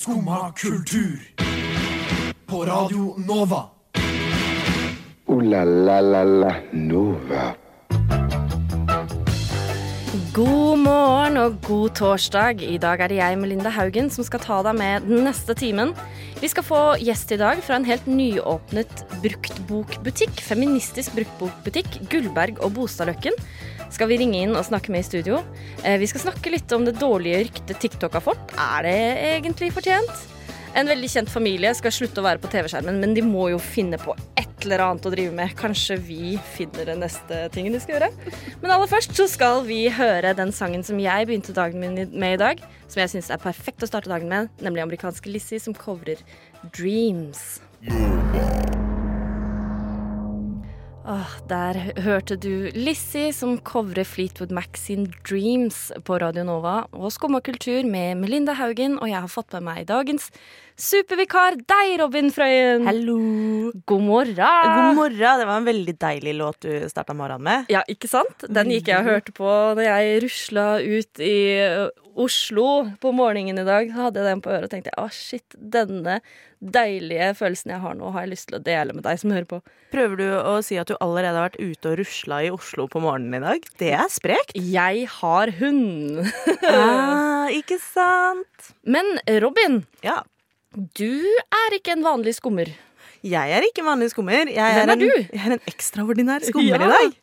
Skumma kultur. På Radio Nova. O-la-la-la-la-Nova. God morgen og god torsdag. I dag er det jeg, Melinda Haugen, som skal ta deg med den neste timen. Vi skal få gjest i dag fra en helt nyåpnet bruktbokbutikk. Feministisk bruktbokbutikk. Gullberg og Bostadløkken skal vi ringe inn og snakke med i studio. Eh, Vi skal snakke litt om det dårlige ryktet TikTok har fått. Er det egentlig fortjent? En veldig kjent familie skal slutte å være på TV-skjermen, men de må jo finne på et eller annet å drive med. Kanskje vi finner den neste tingen de skal gjøre. Men aller først så skal vi høre den sangen som jeg begynte dagen min med i dag. Som jeg syns er perfekt å starte dagen med, nemlig amerikanske Lizzie som covrer Dreams. Åh, der hørte du Lissi som covrer Fleetwood Mac sin Dreams på Radio Nova og Skumma kultur med Melinda Haugen, og jeg har fått med meg dagens supervikar, deg, Robin Frøyen. Hallo. God morgen. God morgen. Det var en veldig deilig låt du starta morgenen med. Ja, ikke sant? Den gikk jeg og hørte på da jeg rusla ut i Oslo på morgenen i dag. Så hadde jeg den på øret og tenkte å shit, denne deilige følelsen jeg har nå, har jeg lyst til å dele med deg som hører på. Prøver du å si at du allerede har vært ute og rusla i Oslo på morgenen i dag? Det er sprekt. Jeg har hund. ah, ikke sant? Men Robin, Ja. du er ikke en vanlig skummer. Jeg er ikke en vanlig skummer. Jeg Hvem er en, du? Jeg er en ekstraordinær skummer Ja. i dag.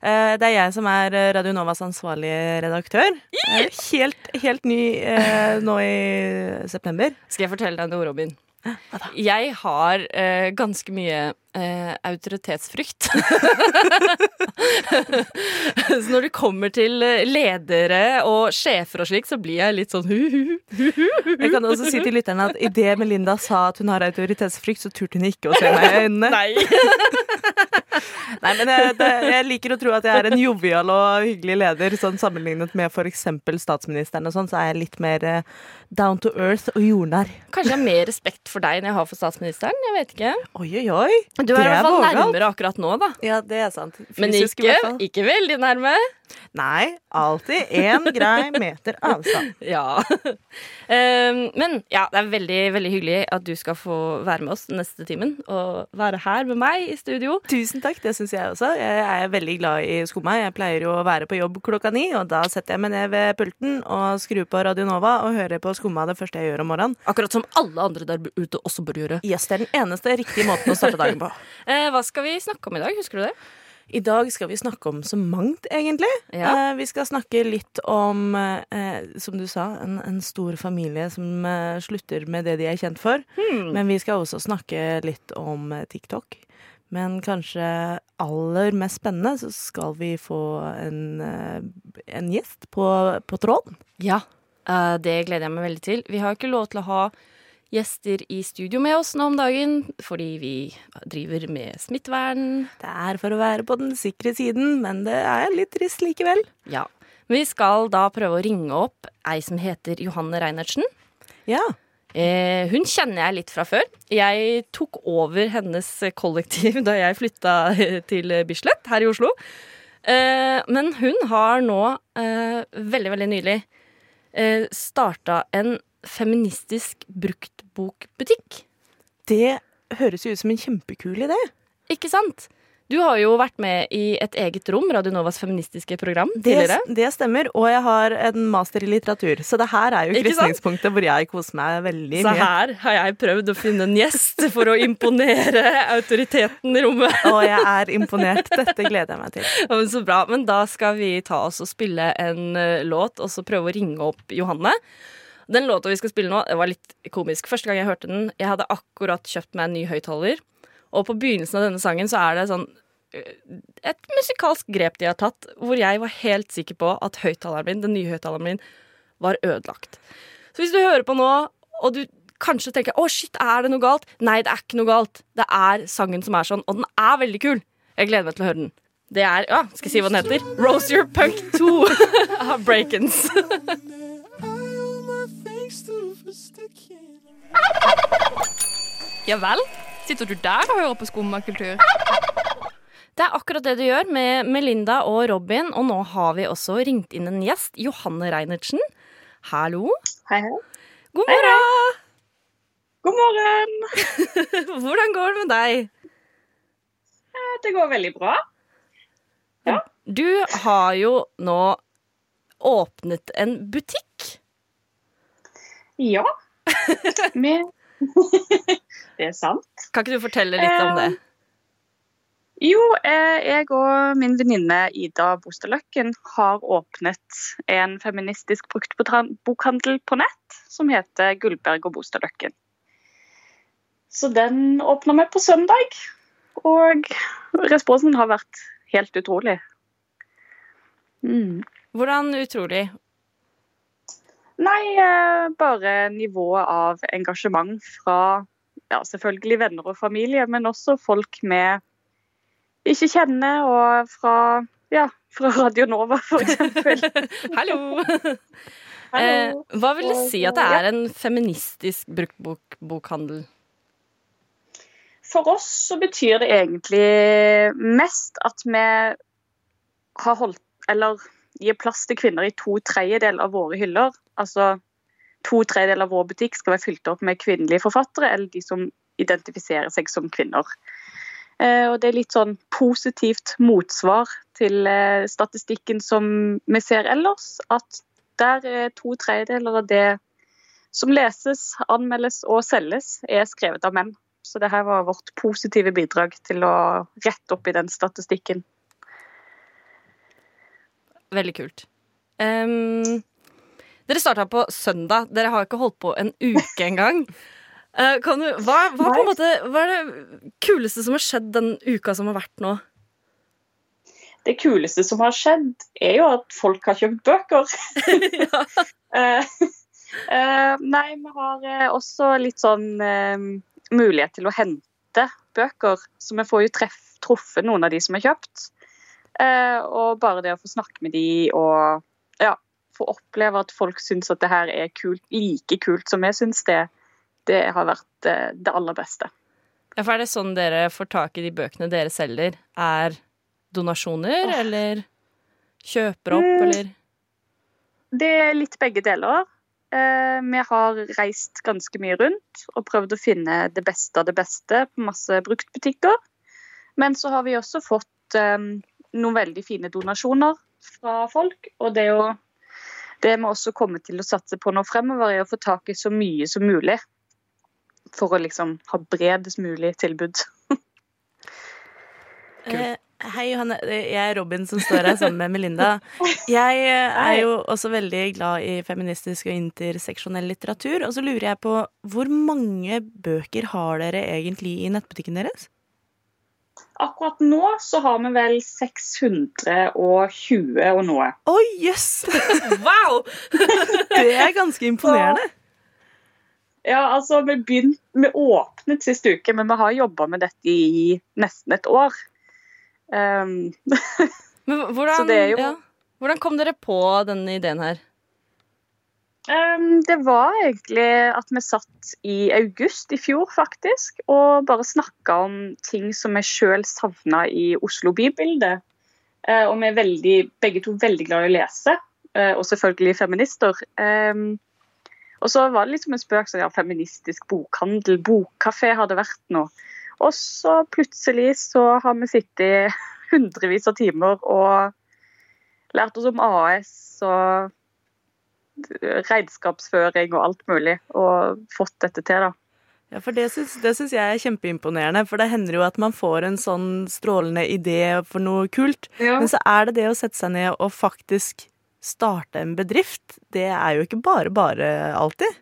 Eh, Det er jeg som er eh, Radio Novas ansvarlige redaktør. Eh, Helt, helt ny nå i september. Skal jeg fortelle deg noe, Robin? Jeg har eh, ganske mye eh, autoritetsfrykt. så når det kommer til eh, ledere og sjefer og slik, så blir jeg litt sånn hu-hu. Jeg kan også si til lytterne at idet Melinda sa at hun har autoritetsfrykt, så turte hun ikke å se meg i øynene. Nei. Nei, men jeg, det, jeg liker å tro at jeg er en jovial og hyggelig leder. Sånn Sammenlignet med f.eks. statsministeren og sånn, så er jeg litt mer eh, down to earth og jordnær. Kanskje jeg har mer respekt for deg enn jeg har for statsministeren. Jeg vet ikke. Oi, oi, oi. Du er i hvert fall nærmere akkurat nå, da. Ja, det er sant. Men Fysisk Men ikke, ikke veldig nærme. Nei, alltid én grei meter avstand. Ja. Um, men ja, det er veldig veldig hyggelig at du skal få være med oss neste timen. Og være her med meg i studio. Tusen takk, det syns jeg også. Jeg er veldig glad i skumma. Jeg pleier jo å være på jobb klokka ni, og da setter jeg meg ned ved pulten og skrur på Radio Nova og hører på skumma det første jeg gjør om morgenen. Akkurat som alle andre der ute også bør gjøre. Yes, det er den eneste riktige måten å starte dagen på. Eh, hva skal vi snakke om i dag? Husker du det? I dag skal vi snakke om så mangt, egentlig. Ja. Eh, vi skal snakke litt om, eh, som du sa, en, en stor familie som eh, slutter med det de er kjent for. Hmm. Men vi skal også snakke litt om eh, TikTok. Men kanskje aller mest spennende så skal vi få en, eh, en gjest på, på tråden. Ja. Eh, det gleder jeg meg veldig til. Vi har ikke lov til å ha gjester i studio med oss nå om dagen fordi vi driver med smittevern. Det er for å være på den sikre siden, men det er litt trist likevel. Ja. Men vi skal da prøve å ringe opp ei som heter Johanne Reinertsen. Ja. Eh, hun kjenner jeg litt fra før. Jeg tok over hennes kollektiv da jeg flytta til Bislett her i Oslo. Eh, men hun har nå, eh, veldig, veldig nylig, eh, starta en feministisk bruktbokbutikk. Det høres jo ut som en kjempekul idé. Ikke sant? Du har jo vært med i et eget rom, Radio Novas feministiske program, Det, tidligere. det stemmer, og jeg har en master i litteratur, så det her er jo krysningspunktet hvor jeg koser meg veldig Så mye. her har jeg prøvd å finne en gjest for å imponere autoriteten i rommet. Og jeg er imponert. Dette gleder jeg meg til. Ja, men Så bra. Men da skal vi ta oss og spille en eh, låt, og så prøve å ringe opp Johanne. Den låta vi skal spille nå, det var litt komisk. Første gang jeg hørte den, jeg hadde akkurat kjøpt meg en ny høyttaler. Og på begynnelsen av denne sangen så er det sånn eh, et musikalsk grep de har tatt, hvor jeg var helt sikker på at høyttaleren min, den nye høyttaleren min, var ødelagt. Så hvis du hører på nå, og du kanskje tenker 'Å, shit, er det noe galt?' Nei, det er ikke noe galt. Det er sangen som er sånn, og den er veldig kul. Jeg gleder meg til å høre den. Det er Ja, skal jeg si hva den heter? Rose Your Punk 2 av Breakens. Ja vel? Sitter du der og hører på skummakultur? Det er akkurat det du gjør med Melinda og Robin, og nå har vi også ringt inn en gjest, Johanne Reinertsen. Hallo. Hei, hei. God morgen! God morgen. Hvordan går det med deg? Det går veldig bra. Du har jo nå åpnet en butikk. Ja. Med Det er sant. Kan ikke du fortelle litt om det? Jo, eh, jeg og min venninne Ida Bostadløkken har åpnet en feministisk bruktbokhandel på nett som heter Gullberg og Bostadløkken. Så den åpna vi på søndag, og responsen har vært helt utrolig. Mm. Hvordan utrolig? Nei, eh, bare nivået av engasjement fra ja, selvfølgelig venner og familie, men også folk vi ikke kjenner, og fra, ja, fra Radio Nova, f.eks. Hallo! Eh, Hallo. hva vil det si at det er en feministisk bruktbokhandel? For oss så betyr det egentlig mest at vi har holdt Eller gir plass til kvinner i to tredjedeler av våre hyller. Altså to tredjedeler av vår butikk skal være fylt opp med kvinnelige forfattere, eller de som identifiserer seg som kvinner. Eh, og det er litt sånn positivt motsvar til eh, statistikken som vi ser ellers. At der er to tredjedeler av det som leses, anmeldes og selges, er skrevet av menn. Så det her var vårt positive bidrag til å rette opp i den statistikken. Veldig kult. Um, dere starta på søndag. Dere har ikke holdt på en uke engang. Uh, kan du, hva, hva, måte, hva er det kuleste som har skjedd den uka som har vært nå? Det kuleste som har skjedd, er jo at folk har kjøpt bøker. uh, eh, nei, vi har også litt sånn mulighet til å hente bøker. Så vi får jo treff, truffet noen av de som har kjøpt. Eh, og bare det å få snakke med de og ja, få oppleve at folk syns at det her er kult, like kult som jeg syns det, det har vært eh, det aller beste. Ja, for er det sånn dere får tak i de bøkene dere selger? Er donasjoner, eller kjøper opp, Mm. eller Det er litt begge deler. Eh, vi har reist ganske mye rundt og prøvd å finne det beste av det beste på masse bruktbutikker. Men så har vi også fått eh, noen veldig fine donasjoner fra folk. Og det, er jo, det vi også kommer til å satse på nå fremover, er å få tak i så mye som mulig. For å liksom ha bredest mulig tilbud. cool. hei, Johanne. Jeg er Robin som står her sammen med Melinda. Jeg eh, er jo også veldig glad i feministisk og interseksjonell litteratur. Og så lurer jeg på hvor mange bøker har dere egentlig i nettbutikken deres? Akkurat nå så har vi vel 620 og noe. Oi, jøss! Wow! Det er ganske imponerende. Ja, altså, vi, begynt, vi åpnet sist uke, men vi har jobba med dette i nesten et år. Um, Men hvordan, Så det er jo- ja, hvordan kom dere på denne ideen her? Um, det var egentlig at vi satt i august i fjor, faktisk, og bare snakka om ting som vi sjøl savna i Oslo bybilde. Eh, og vi er veldig, begge to veldig glad i å lese, eh, og selvfølgelig feminister. Um, og så var det liksom en spøk sånn ja, feministisk bokhandel, bokkafé har det vært nå. Og så plutselig så har vi sittet hundrevis av timer og lært oss om AS og regnskapsføring og alt mulig, og fått dette til, da. Ja, for det syns, det syns jeg er kjempeimponerende. For det hender jo at man får en sånn strålende idé for noe kult. Men så er det det å sette seg ned og faktisk starte en bedrift. Det er jo ikke bare bare alltid.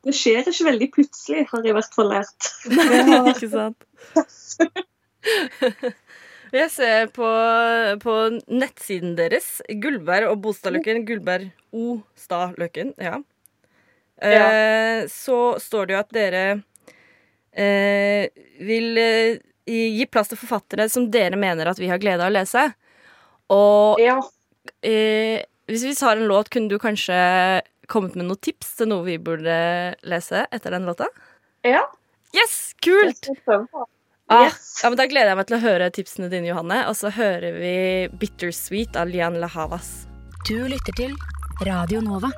Det skjer ikke veldig plutselig, har jeg i hvert fall lært. ikke sant? Jeg ser på, på nettsiden deres, Gullberg og Bostadløkken, Gullberg O. Stadløkken, ja. Eh, så står det jo at dere eh, vil eh, gi plass til forfattere som dere mener at vi har glede av å lese. Og Ja, eh, hvis vi tar en låt, kunne du kanskje kommet med noen tips til noe vi burde lese etter den låta? ja. Yes, kult! Det. Ah, Yes. ja, men Da gleder jeg meg til å høre tipsene dine, Johanne. Og så hører vi 'Bittersweet' av Lian La Havas. Du lytter til Radio Nova.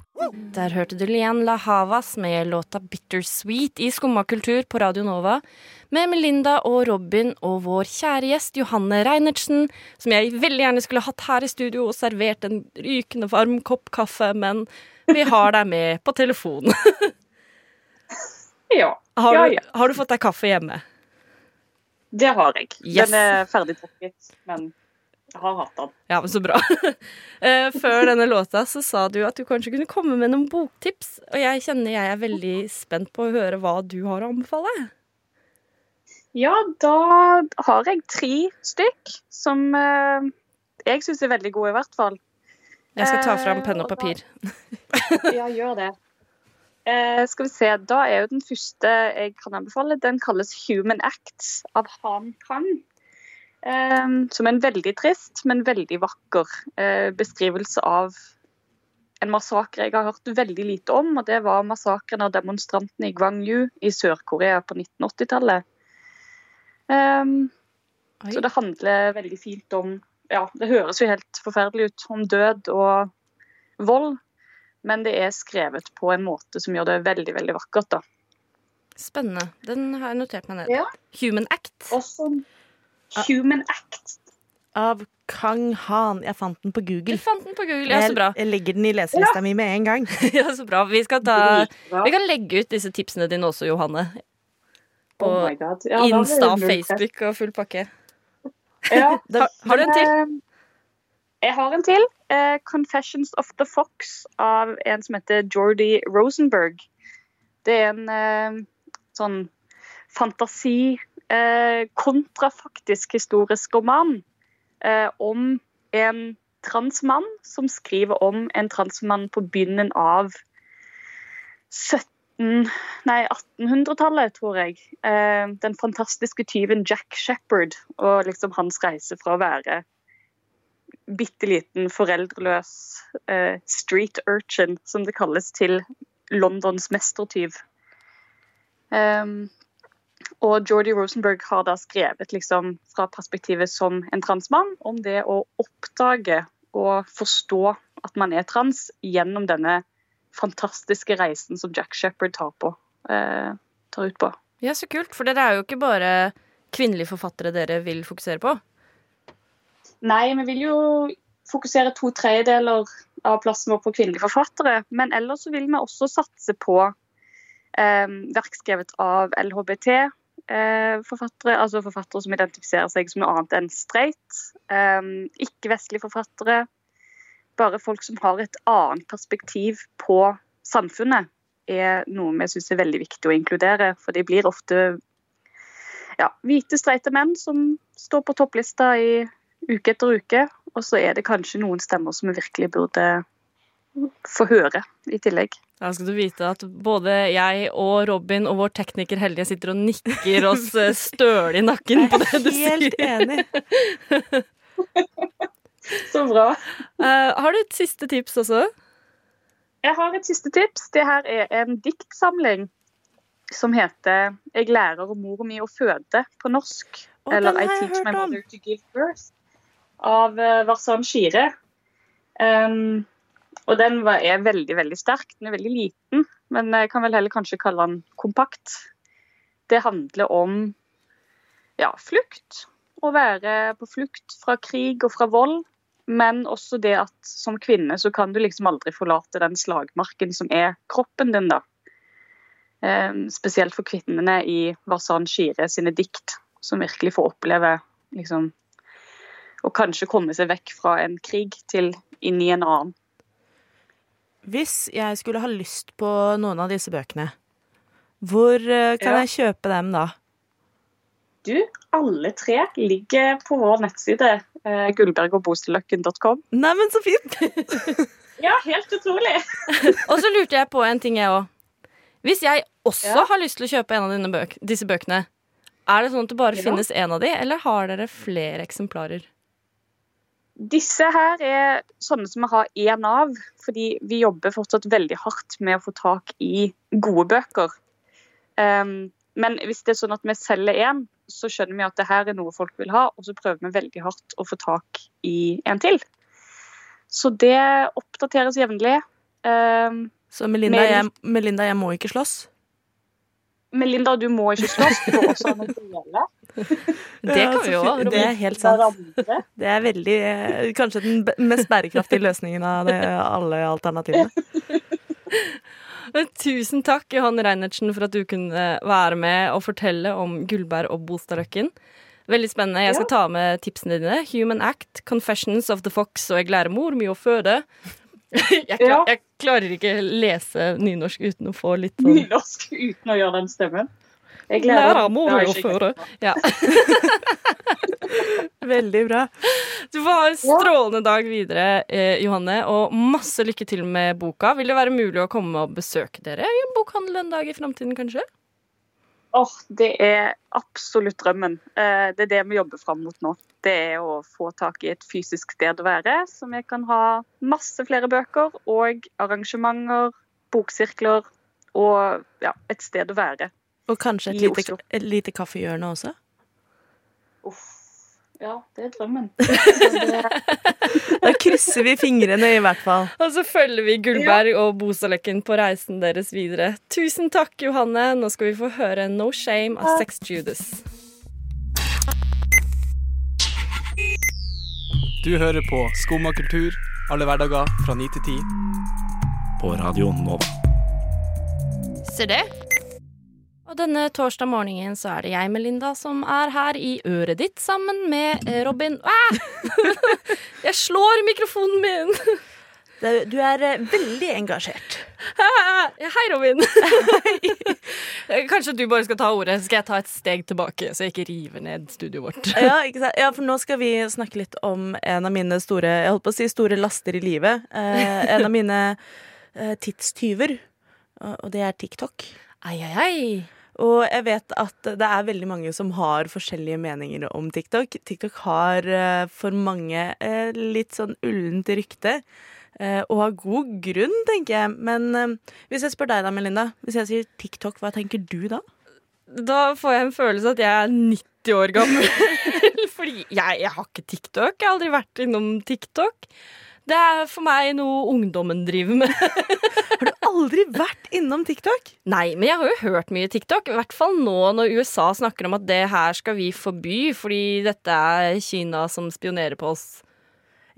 Der hørte du Lian La Havas med låta 'Bittersweet' i Skumma kultur på Radio Nova. Med Melinda og Robin og vår kjære gjest Johanne Reinertsen, som jeg veldig gjerne skulle hatt her i studio og servert en rykende varm kopp kaffe, men vi har deg med på telefon. Ja. Har ja, du, ja. har du fått deg kaffe hjemme? Det har jeg. Yes. Den er ferdig trukket, men jeg har hatt den. Ja, men så bra. Eh, Før denne låta så sa du at du kanskje kunne komme med noen boktips. Og jeg kjenner jeg er veldig spent på å høre hva du har å anbefale. Ja, da har jeg tre stykk som eh, jeg syns er veldig gode, i hvert fall. Jeg skal ta fram Eh, penn og og papir. Ja, gjør det. Eh, skal vi se, Da er jo den første jeg kan anbefale, den kalles 'Human Acts' av Han Kang. Eh, som er en veldig trist, men veldig vakker eh, beskrivelse av en massakre jeg har hørt veldig lite om. og Det var massakren av demonstrantene i Gwangju i Sør-Korea på 1980-tallet. Eh, så det handler veldig fint om ja, Det høres jo helt forferdelig ut om død og vold, men det er skrevet på en måte som gjør det veldig veldig vakkert. da. Spennende. Den har jeg notert meg ned. Ja. Human Act. Også Human Act. Av Kang Han. Jeg fant den på Google. Du fant den på Google. Ja, så bra. Jeg, jeg legger den i leselista mi med en gang. Ja, så bra. Vi, skal ta, vi kan legge ut disse tipsene dine også, Johanne. På Oh my God. Ja, Insta. Facebook og full pakke. Ja. Har, har du en til? Eh, Jeg har en til. Eh, 'Confessions of the Fox' av en som heter Jordi Rosenberg. Det er en eh, sånn fantasi, eh, kontrafaktisk historisk roman eh, om en transmann som skriver om en transmann på begynnelsen av 17, nei, 1800-tallet, tror jeg. Den fantastiske tyven Jack Shepherd og liksom hans reise fra å være bitte liten foreldreløs eh, street urchin, som det kalles, til Londons mestertyv. Um, og Jordi Rosenberg har da skrevet liksom, fra perspektivet som en transmann om det å oppdage og forstå at man er trans gjennom denne fantastiske reisen som Jack Shepherd tar, på, eh, tar ut på. Ja, så kult. For dere er jo ikke bare kvinnelige forfattere dere vil fokusere på. Nei, vi vil jo fokusere to tredjedeler av plassen vår på kvinnelige forfattere. Men ellers så vil vi også satse på eh, verk skrevet av LHBT-forfattere. altså forfattere som identifiserer seg som noe annet enn straight. Eh, Ikke-vestlige forfattere. Bare folk som har et annet perspektiv på samfunnet, er noe vi syns er veldig viktig å inkludere. For de blir ofte ja, hvite, streite menn som står på topplista i uke etter uke. Og så er det kanskje noen stemmer som vi virkelig burde få høre i tillegg. Da skal du vite at både jeg og Robin og vår tekniker Hellige sitter og nikker oss støle i nakken på det du sier. Helt enig. Så bra. Uh, har du et siste tips også? Jeg har et siste tips. Det her er en diktsamling som heter 'Jeg lærer mor mi å føde' på norsk. Oh, eller den 'I har jeg teach my hørt om. mother to give birth' av Varsan Shire. Um, og den var, er veldig, veldig sterk. Den er veldig liten, men jeg kan vel heller kanskje kalle den kompakt. Det handler om ja, flukt. Å være på flukt fra krig og fra vold. Men også det at som kvinne så kan du liksom aldri forlate den slagmarken som er kroppen din, da. Um, spesielt for kvinnene i Varsan Shire sine dikt, som virkelig får oppleve liksom Å kanskje komme seg vekk fra en krig til inn i en annen. Hvis jeg skulle ha lyst på noen av disse bøkene, hvor eh, kan Ja. jeg kjøpe dem da? Du, alle tre ligger på vår nettside, eh, gullbergogbostilløkken.com. Neimen, så fint! Ja, helt utrolig! Og så lurte jeg på en ting, jeg òg. Hvis jeg også Ja. har lyst til å kjøpe en av dine bøk, disse bøkene, er det sånn at det bare Ja. finnes én av de, eller har dere flere eksemplarer? Disse her er sånne som vi har én av, fordi vi jobber fortsatt veldig hardt med å få tak i gode bøker. Um, men hvis det er sånn at vi selger én, så skjønner vi at det her er noe folk vil ha, og så prøver vi veldig hardt å få tak i en til. Så det oppdateres jevnlig. Um, Så Melinda, Med- jeg, Melinda, jeg må ikke slåss. Melinda, du må ikke slåss. Du får også ha noe å dele. Det kan vi jo. Det er helt sant. Det er veldig eh, Kanskje den mest bærekraftige løsningen av det, alle alternativene. Tusen takk, Johan Reinertsen, for at du kunne være med og fortelle om Gullberg og Bostadløkken. Veldig spennende. Jeg skal ta med tipsene dine. Human Act, Confessions of the Fox og Jeg lærer mor mye å føde. Jeg, klar, jeg klarer ikke lese nynorsk uten å få litt sånn Nynorsk uten å gjøre den stemmen. Jeg Lærer mor Det har mye å føre. Ja. Veldig bra. Du får ha en strålende dag videre, eh, Johanne, og masse lykke til med boka. Vil det være mulig å komme og besøke dere i en bokhandel en dag i framtiden, kanskje? Åh, det er absolutt drømmen. Eh, Det er det vi jobber fram mot nå. Det er å få tak i et fysisk sted å være, så vi kan ha masse flere bøker og arrangementer, boksirkler og ja, et sted å være. Og kanskje et lite, et lite kaffehjørne også? Uff. Ja, det er drømmen. Det, Da krysser vi fingrene, i hvert fall. Og så følger vi Gullberg og Bosaløkken på reisen deres videre. Tusen takk, Johanne. Nå skal vi få høre No Shame av Sex Judas. Du hører på Skumma kultur alle hverdager fra 9 til 10 på Radio Nova. Se det. Og denne torsdag morgenen så er det jeg, Melinda, som er her i øret ditt sammen med eh, Robin ah! Jeg slår mikrofonen min! Du er eh, veldig engasjert. Hei, Robin. Kanskje du bare skal ta ordet, så skal jeg ta et steg tilbake, så jeg ikke river ned studioet vårt. Ja, ja, for nå skal vi snakke litt om en av mine store Jeg holdt på å si store laster i livet. Eh, en av mine eh, tidstyver, og det er TikTok. Ai, ai, ai. Og jeg vet at det er veldig mange som har forskjellige meninger om TikTok. TikTok har eh, for mange eh, litt sånn ullent rykte. eh, Og har god grunn, tenker jeg. Men hvis jeg spør deg da, Melinda. Hvis jeg sier TikTok, hva tenker du da? Da får jeg en følelse at jeg er 90 år gammel. Fordi jeg, jeg har ikke TikTok. Jeg har aldri vært innom TikTok. Det er for meg noe ungdommen driver med. Har du aldri vært innom TikTok? Nei, men jeg har jo hørt mye TikTok. I hvert fall nå når USA snakker om at det her skal vi forby fordi dette er Kina som spionerer på oss.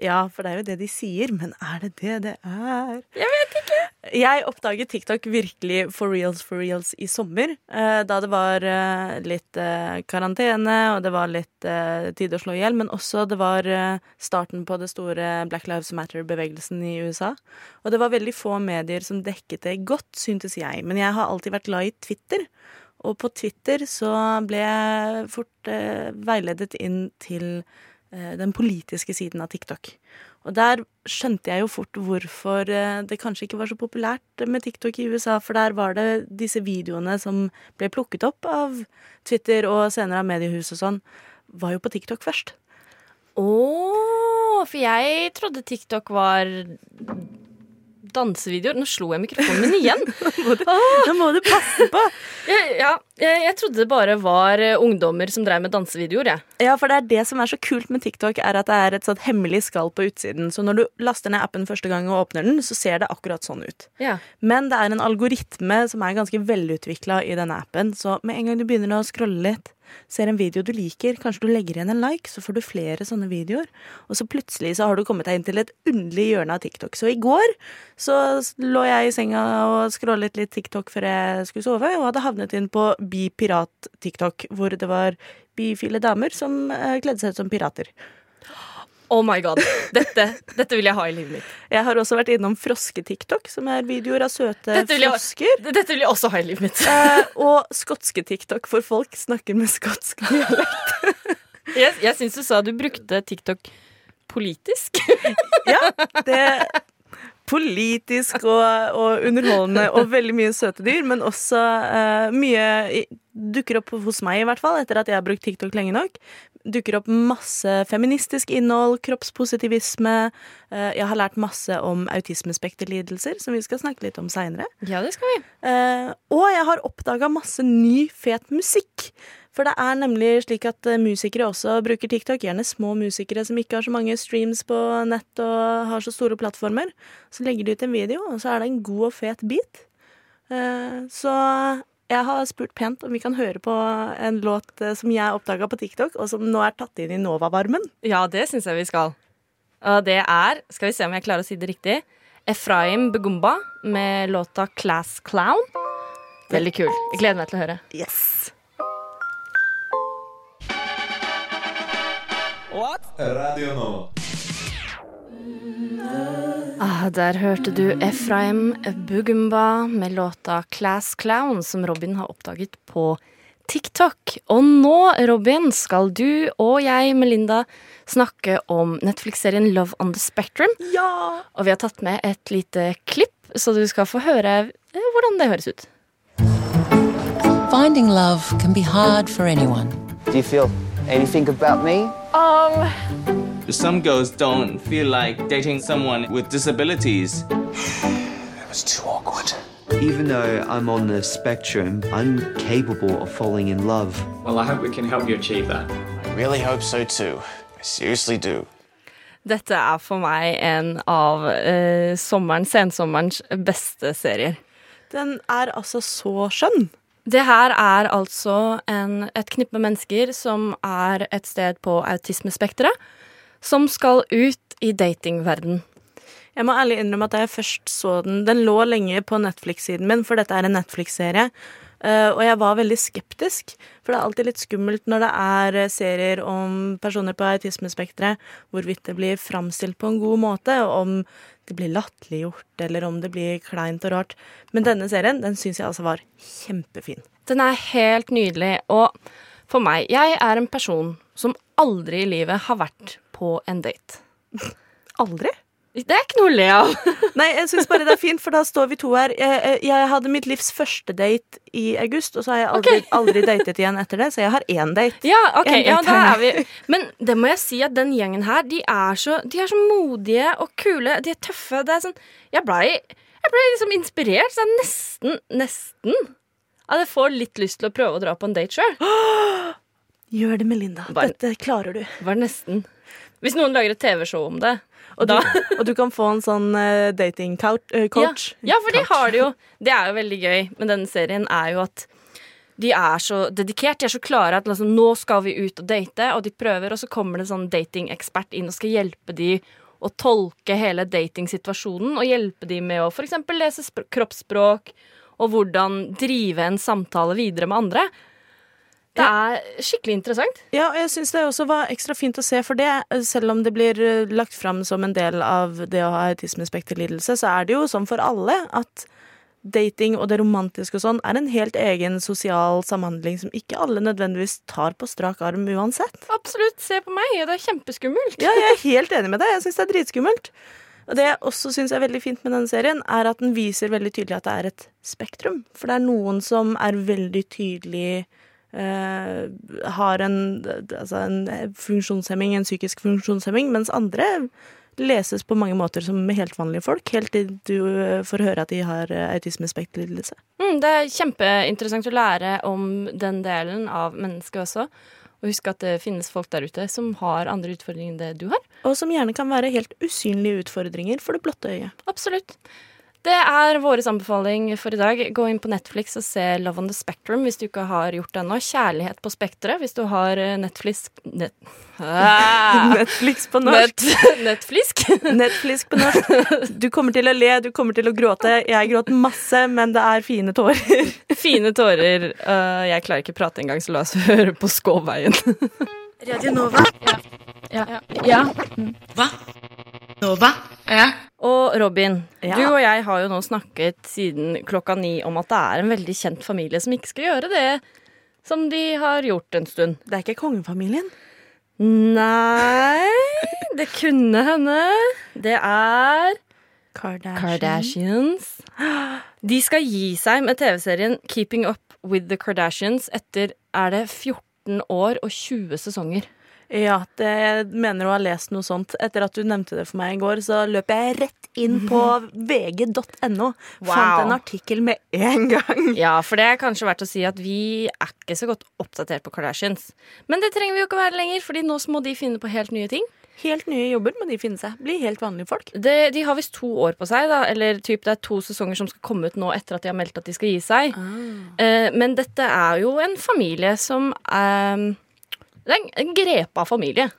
Ja, for det er jo det de sier, men er det det det er? Jeg vet ikke. Jeg oppdaget TikTok virkelig for reals for reals i sommer. eh, Da det var eh, litt eh, karantene, og det var litt tid å slå i hjel. Men også det var starten på det store Black Lives Matter-bevegelsen i USA. Og det var veldig få medier som dekket det godt, syntes jeg. Men jeg har alltid vært glad i Twitter. Og på Twitter så ble jeg fort veiledet inn til den politiske siden av TikTok. Og der skjønte jeg jo fort hvorfor eh, det kanskje ikke var så populært med TikTok i USA, for der var det disse videoene som ble plukket opp av Twitter og senere av mediehus og sånn, var jo på TikTok først. Å, for jeg trodde TikTok var dansevideoer. Nå slo jeg mikrofonen min igjen. Nå må du passe på! Jeg, ja, jeg, jeg trodde det bare var eh, ungdommer som drev med dansevideoer, jeg. Ja, for det er det som er så kult med TikTok, er at det er et sånt hemmelig skall på utsiden. Så når du laster ned appen første gang og åpner den, så ser det akkurat sånn ut. Ja. Men det er en algoritme som er ganske velutvikla i denne appen, så med en gang du begynner å scrolle litt, ser en video du liker, kanskje du legger igjen en like, så får du flere sånne videoer. Og så plutselig så har du kommet deg inn til et underlig hjørne av TikTok. Så i går så lå jeg i senga og scrollet litt TikTok før jeg skulle sove, og hadde havnet inn på Bi Pirat-TikTok, hvor det var bifile damer som eh, kledde seg ut som pirater. Oh my god. Dette, dette vil jeg ha i livet mitt. Jeg har også vært innom froske-TikTok, som er videoer av søte Dette jeg- frosker. Dette vil jeg også ha i livet mitt. Eh, og skotske TikTok, for folk snakker med skotsk dialekt. Jeg, jeg syns du sa du brukte TikTok politisk. Ja, det Politisk og, og underholdende og veldig mye søte dyr, men også uh, mye dukker opp hos meg, i hvert fall, etter at jeg har brukt TikTok lenge nok. Dukker opp masse feministisk innhold, kroppspositivisme. Uh, jeg har lært masse om autismespekterlidelser, som vi skal snakke litt om seinere. Ja, det skal vi. Eh, og jeg har oppdaga masse ny, fet musikk. For det er nemlig slik at eh, musikere også bruker TikTok. Gjerne små musikere som ikke har så mange streams på nett og har så store plattformer. Så legger de ut en video, og så er det en god og fet beat. Eh, Så jeg har spurt pent om vi kan høre på en låt eh, som jeg oppdaga på TikTok, og som nå er tatt inn i Nova-varmen. Ja, det syns jeg vi skal. Og det er, skal vi se om jeg klarer å si det riktig, Efraim Begumba med låta Class Clown. Veldig kul. Jeg gleder meg til å høre. Yes! Radio Nå. Ah, der hørte du Efraim Bugumba med låta Class Clown, som Robin har oppdaget på TikTok. Og nå, Robin, skal du og jeg, Melinda, snakke om Netflix-serien Love on the Spectrum. Ja! Og vi har tatt med et lite klipp, så du skal få høre eh, hvordan det høres ut. Finding love can be hard for anyone. Do you feel anything about me? Some girls don't feel like dating someone with disabilities. It was too awkward. Even though I'm on the spectrum, I'm capable of falling in love. Well, I hope we can help you achieve that. I really hope so too. I seriously do. Dette er for meg en av eh, sommeren, sensommerens beste serier. Den er altså så skjønn. Det her er altså en, et knippe mennesker som er et sted på autismespekteret, som skal ut i datingverden. Jeg må ærlig innrømme at jeg først så den Den lå lenge på Netflix-siden min, for dette er en Netflix-serie. Eh, og jeg var veldig skeptisk, for det er alltid litt skummelt når det er eh, serier om personer på autismespekteret, hvorvidt det blir framstilt på en god måte, og om det blir latterliggjort, eller om det blir kleint og rart. Men denne serien den syns jeg altså var kjempefin. Den er helt nydelig, og for meg Jeg er en person som aldri i livet har vært på en date. Aldri? Det er ikke noe å le av. Nei, jeg syns bare det er fint, for da står vi to her. Jeg, jeg, jeg hadde mitt livs første date i august, og så har jeg aldri, okay. aldri datet igjen etter det, så jeg har én date. Ja, ok, date ja, da er vi Men det må jeg si at den gjengen her, de er så, de er så modige og kule. De er tøffe. Det er sånn Jeg blei ble liksom inspirert. Så jeg nesten, nesten at jeg får litt lyst til å prøve å dra på en date sjøl. Gjør det, Melinda. Dette klarer du. Var nesten. Hvis noen lager et TV-show om det. Og du, og du kan få en sånn uh, dating-coach. Ja, ja, for de har det jo. Det er jo veldig gøy med denne serien, er jo at de er så dedikert, de er så klare at liksom, nå skal vi ut og date, og de prøver, og så kommer det en sånn datingekspert inn og skal hjelpe de å tolke hele datingsituasjonen, og hjelpe de med å eksempel lese kroppsspråk, og hvordan drive en samtale videre med andre. Det er skikkelig interessant. Ja, og jeg syns det også var ekstra fint å se, for det, selv om det blir eh, lagt fram som en del av det å ha autismespekterlidelse, så er det jo sånn for alle at dating og det romantiske og sånn er en helt egen sosial samhandling som ikke alle nødvendigvis tar på strak arm uansett. Absolutt. Se på meg, det er kjempeskummelt. Ja, jeg er helt enig med deg. Jeg syns det er dritskummelt. Og det jeg også syns er veldig fint med denne serien, er at den viser veldig tydelig at det er et spektrum. For det er noen som er veldig tydelig har en, altså en funksjonshemming, en psykisk funksjonshemming, mens andre leses på mange måter som helt vanlige folk, helt til du eh, får høre at de har eh, autismespekterlidelse. Mm, det er kjempeinteressant å lære om den delen av mennesket også. Og husk at det finnes folk der ute som har andre utfordringer enn det du har. Og som gjerne kan være helt usynlige utfordringer for det blotte øyet. Absolutt. Det er vår anbefaling for i dag. Gå inn på Netflix og se Love on the Spectrum hvis du ikke har gjort det ennå. Kjærlighet på spekteret hvis du har eh, Netflix Net, ah, Netflix på norsk. Net, Netflix? Netflix på norsk. Du kommer til å le, du kommer til å gråte. Jeg gråt masse, men det er fine tårer. Fine tårer. Uh, jeg klarer ikke å prate engang, så la oss høre på Skåveien. Radio Nova. Ja. ja. Hva? Nova? Ja. Og Robin, Ja. du og jeg har jo nå snakket siden klokka ni om at det er en veldig kjent familie som ikke skal gjøre det som de har gjort en stund. Det er ikke kongefamilien. Nei Det kunne hende. Det er Kardashian. Kardashians. De skal gi seg med TV-serien Keeping Up With The Kardashians etter er det 14 år og 20 sesonger. Ja, det mener du har lest noe sånt. Etter at du nevnte det for meg i går, så løp jeg rett inn på vg.no. Fant en artikkel med en gang. Ja, for det er kanskje verdt å si at vi er ikke så godt oppdatert på Kardashians. Men det trenger vi jo ikke være lenger, Fordi nå må de finne på helt nye ting. Helt nye jobber må de finne seg. Bli helt vanlige folk. Det, de har visst to år på seg, da. Eller typ, det er to sesonger som skal komme ut nå etter at de har meldt at de skal gi seg. Eh, men dette er jo en familie som eh, Det er en grepa familie.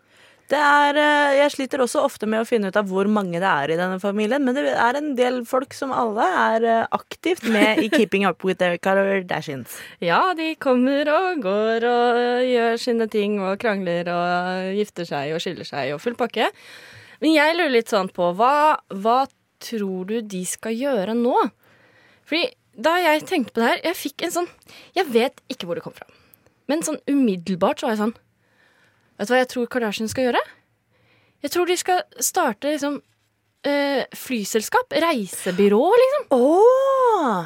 Det er, eh, jeg sliter også ofte med å finne ut av hvor mange det er i denne familien, men det er en del folk som alle er eh, aktivt med i Keeping Up With The Kardashians. Ja, de kommer og går og gjør sine ting og krangler og gifter seg og skiller seg og full pakke. Men jeg lurer litt sånn på hva, hva tror du de skal gjøre nå? Fordi da jeg tenkte på det her, jeg fikk en sånn Jeg vet ikke hvor det kom fra. Men sånn umiddelbart så var jeg sånn Vet du hva jeg tror Kardashian skal gjøre? Jeg tror de skal starte liksom eh, flyselskap. Reisebyrå, liksom. Oh.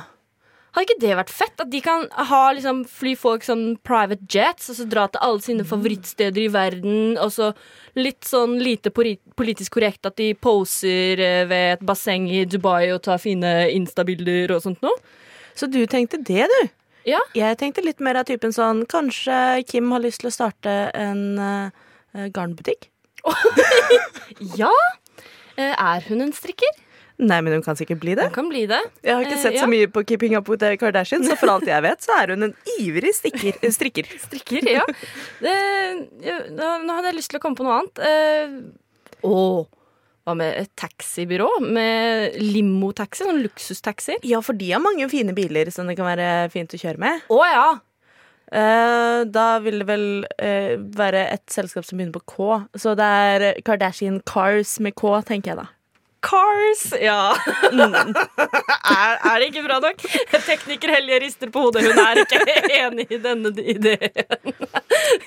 Hadde ikke det vært fett? At de kan ha, liksom, fly folk sånn private jets, og så dra til alle sine favorittsteder i verden, og så litt sånn lite politisk korrekt at de poser eh, ved et basseng i Dubai og tar fine Insta-bilder og sånt noe. Så du tenkte det, du? Ja. Jeg tenkte litt mer av typen sånn Kanskje Kim har lyst til å starte en uh, garnbutikk? Ja! Eh, er hun en strikker? Nei, men hun kan sikkert bli det. Hun kan bli det. Jeg har ikke Eh, sett så mye på Keeping Up With The Kardashians, så for alt jeg vet, så er hun en ivrig stikker, strikker. Strikker, ja. Det, nå hadde jeg lyst til å komme på noe annet. Å, hva med et taxibyrå? Med limotaxi? Sånn luksustaxi? Ja, for de har mange fine biler som det kan være fint å kjøre med. Å ja! Eh, da vil det vel eh, være et selskap som begynner på K. Så det er Kardashian Cars med K, tenker jeg da. Cars! Ja. er, er det ikke bra nok? Tekniker Helje rister på hodet. Hun er ikke enig i denne ideen.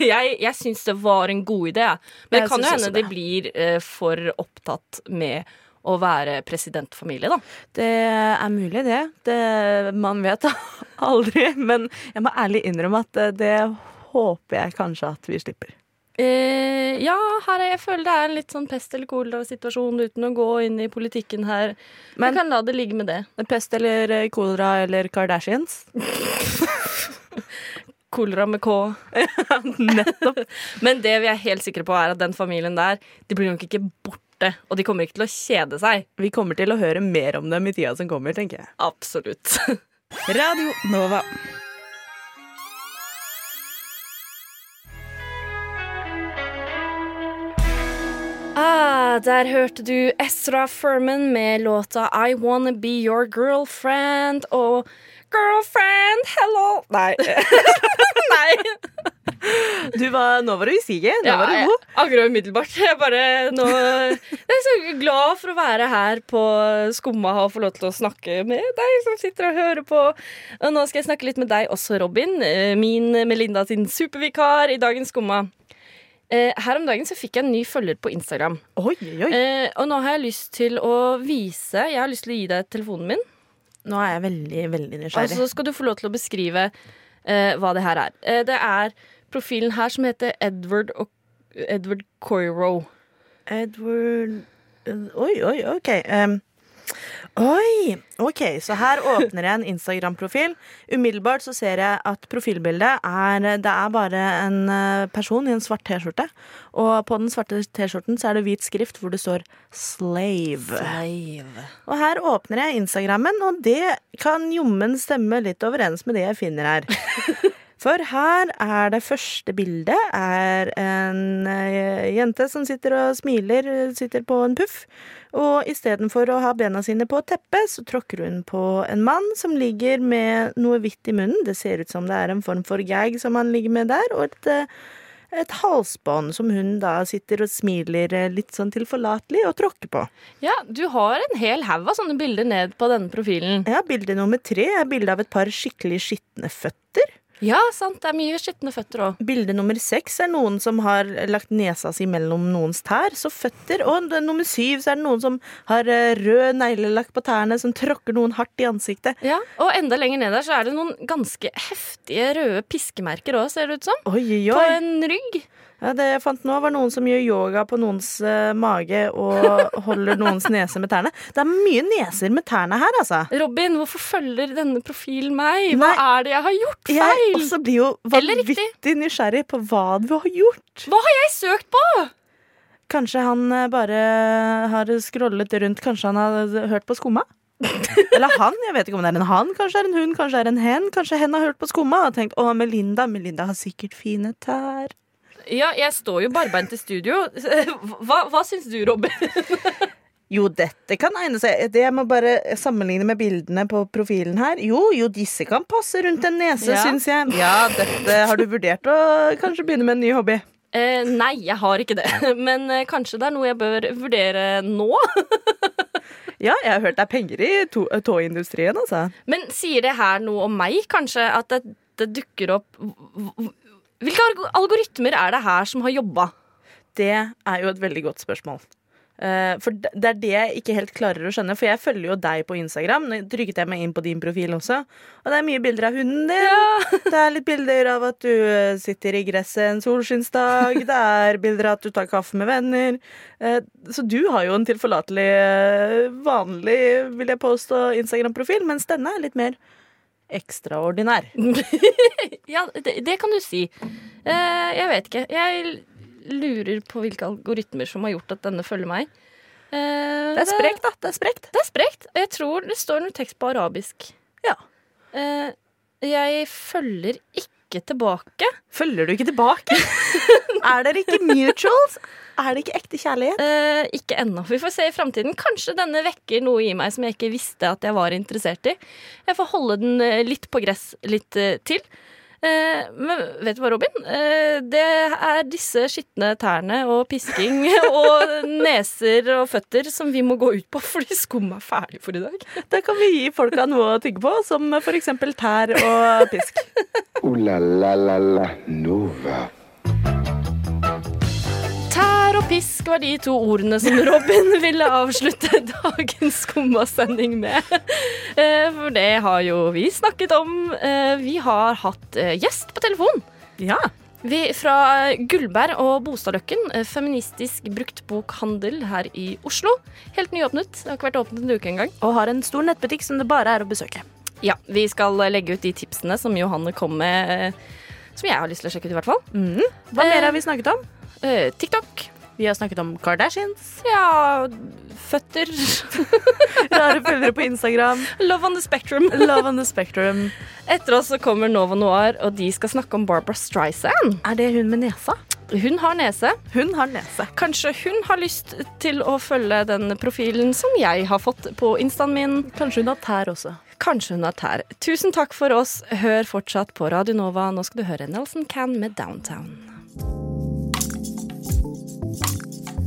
jeg jeg syns det var en god idé. Men det kan jo hende de blir uh, for opptatt med å være presidentfamilie, da. Det er mulig, det. det man vet aldri. Men jeg må ærlig innrømme at eh, det håper jeg kanskje at vi slipper. Eh, ja, her er, jeg føler det er en litt sånn pest eller kolera-situasjon uten å gå inn i politikken her. Men jeg kan la det ligge med det. Pest eller eh, kolera eller Kardashians? Kolera med K. Nettopp. Men det vi er helt sikre på, er at den familien der, de blir nok ikke borte. Og de kommer ikke til å kjede seg. Vi kommer til å høre mer om dem i tida som kommer, tenker jeg. Absolutt. Radio Nova. Ah, der hørte du Ezra Furman med låta I Wanna Be Your Girlfriend og Girlfriend, hello Nei. Nei. Du var, nå var du i siget. Nå Ja, var du jeg god. angrer umiddelbart. Jeg bare nå Jeg er så glad for å være her på Skumma og få lov til å snakke med deg som sitter og hører på. Og nå skal jeg snakke litt med deg også, Robin. eh, Min Melinda sin supervikar i dagens Skumma. Eh, Her om dagen så fikk jeg en ny følger på Instagram. Oi, oi. Eh, og nå har jeg lyst til å vise Jeg har lyst til å gi deg telefonen min. Nå er jeg veldig, veldig nysgjerrig. Og så skal du få lov til å beskrive eh, hva det her er. Eh, det er profilen her som heter Edward, og, Edward Coiro. Edward Oi, oi, OK. Um, oi! OK, så her åpner jeg en Instagram-profil. Umiddelbart så ser jeg at profilbildet er Det er bare en eh, person i en svart T-skjorte. Og på den svarte T-skjorten så er det hvit skrift hvor det står 'slave'. Og her åpner jeg Instagrammen, og det kan jommen stemme litt overens med det jeg finner her. For her er det første bildet er en eh, jente som sitter og smiler, sitter på en puff. Og istedenfor å ha bena sine på teppet, så tråkker hun på en mann som ligger med noe hvitt i munnen. Det ser ut som det er en form for gag som han ligger med der, og et, eh, et halsbånd som hun da sitter og smiler eh, litt sånn tilforlatelig og tråkker på. Ja, du har en hel haug av sånne bilder ned på denne profilen. Ja, bilde nummer tre er bilde av et par skikkelig skitne føtter. Ja, sant. Det er mye skitne føtter òg. Bilde nummer seks er noen som har lagt nesa si mellom noens tær, så føtter. Og nummer syv så er det noen som har eh, rød neglelakk på tærne, som tråkker noen hardt i ansiktet. Ja, og enda lenger ned der så er det noen ganske heftige røde piskemerker òg, ser det ut som. Oi, oi, På en rygg. Ja, det jeg fant nå, var noen som gjør yoga på noens uh, mage og holder noens nese med tærne. Det er mye neser med tærne her, altså. Robin, hvorfor følger denne profilen meg? Hva Nei, er det jeg har gjort feil? Jeg også blir jo vanvittig nysgjerrig på hva du har gjort. Hva har jeg søkt på? Kanskje han eh, bare har scrollet rundt. Kanskje han har hørt på Skumma? Eller han, jeg vet ikke om det er en han, kanskje det er en hun, kanskje det er en hen. Kanskje hen har hørt på Skumma og tenkt 'Å, Melinda, Melinda har sikkert fine tær'. Ja, jeg står jo barbeint i studio. Hva, hva syns du, Robin? Jo, dette kan egne seg. Det jeg må bare sammenligne med bildene på profilen her. Jo, jo, disse kan passe rundt en nese, ja. syns jeg. Ja, dette har du vurdert å kanskje begynne med en ny hobby? Eh, nei, jeg har ikke det. Men eh, kanskje det er noe jeg bør vurdere nå? ja, jeg har hørt det er penger i tåindustrien, altså. Men sier det her noe om meg, kanskje? At det, det dukker opp Hvilke algoritmer er det her som har jobba? Det er jo et veldig godt spørsmål. Uh, for det er det jeg ikke helt klarer å skjønne. For jeg følger jo deg på Instagram. Nå trykket jeg meg inn på din profil også. Og det er mye bilder av hunden din. Ja. Det er litt bilder av at du eh, sitter i gresset en solskinnsdag. Det er bilder av at du tar kaffe med venner. Uh, så du har jo en tilforlatelig, vanlig, vil jeg påstå, Instagram-profil. Mens denne er litt mer ekstraordinær. ja, det, det, kan du si. Uh, jeg vet ikke. Jeg lurer på hvilke algoritmer som har gjort at denne følger meg. Eh, det er sprekt, da. Det er sprekt. Det er sprekt. Jeg tror det står noe tekst på arabisk. Ja. Eh, jeg følger ikke tilbake. Følger du ikke tilbake? er dere ikke mutuals? Er det ikke ekte kjærlighet? Eh, ikke ennå. Vi får se i framtiden. Kanskje denne vekker noe i meg som jeg ikke visste at jeg var interessert i. Jeg får holde den eh, litt på gress litt eh, til. Eh, men vet du hva, Robin? Eh, det er disse skitne tærne og pisking og neser og føtter som vi må gå ut på fordi skum er ferdig for i dag. Da kan vi gi folka noe å tygge på, som for eksempel tær og pisk. Uh, la, la, la, la. Nova pisk var de to ordene som Robin ville avslutte dagens Skumma-sending med. Eh, for det har jo vi snakket om. Eh, vi har hatt eh, gjest på telefon. Ja. Vi, fra Gullberg og Bostadløkken, feministisk bruktbokhandel her i Oslo. Helt nyåpnet. Det har ikke vært åpnet en uke engang. Og har en stor nettbutikk som det bare er å besøke. Ja, vi skal legge ut de tipsene som Johanne kom med, som jeg har lyst til å sjekke ut, i hvert fall. Mm. Hva mer har vi snakket om? TikTok. Vi har snakket om Kardashians. Ja Føtter. Rare følgere på Instagram. Love on the spectrum. Love on the spectrum. Etter oss så kommer Nova Noir, og de skal snakke om Barbara Streisand. Er det hun med nesa? Hun har nese. Hun har nese. Kanskje hun har lyst til å følge den profilen som jeg har fått på instaen min. Kanskje hun har tær også. Kanskje hun har tær. Tusen takk for oss. Hør fortsatt på Radio Nova. Nå skal du høre Nelson Can med Downtown.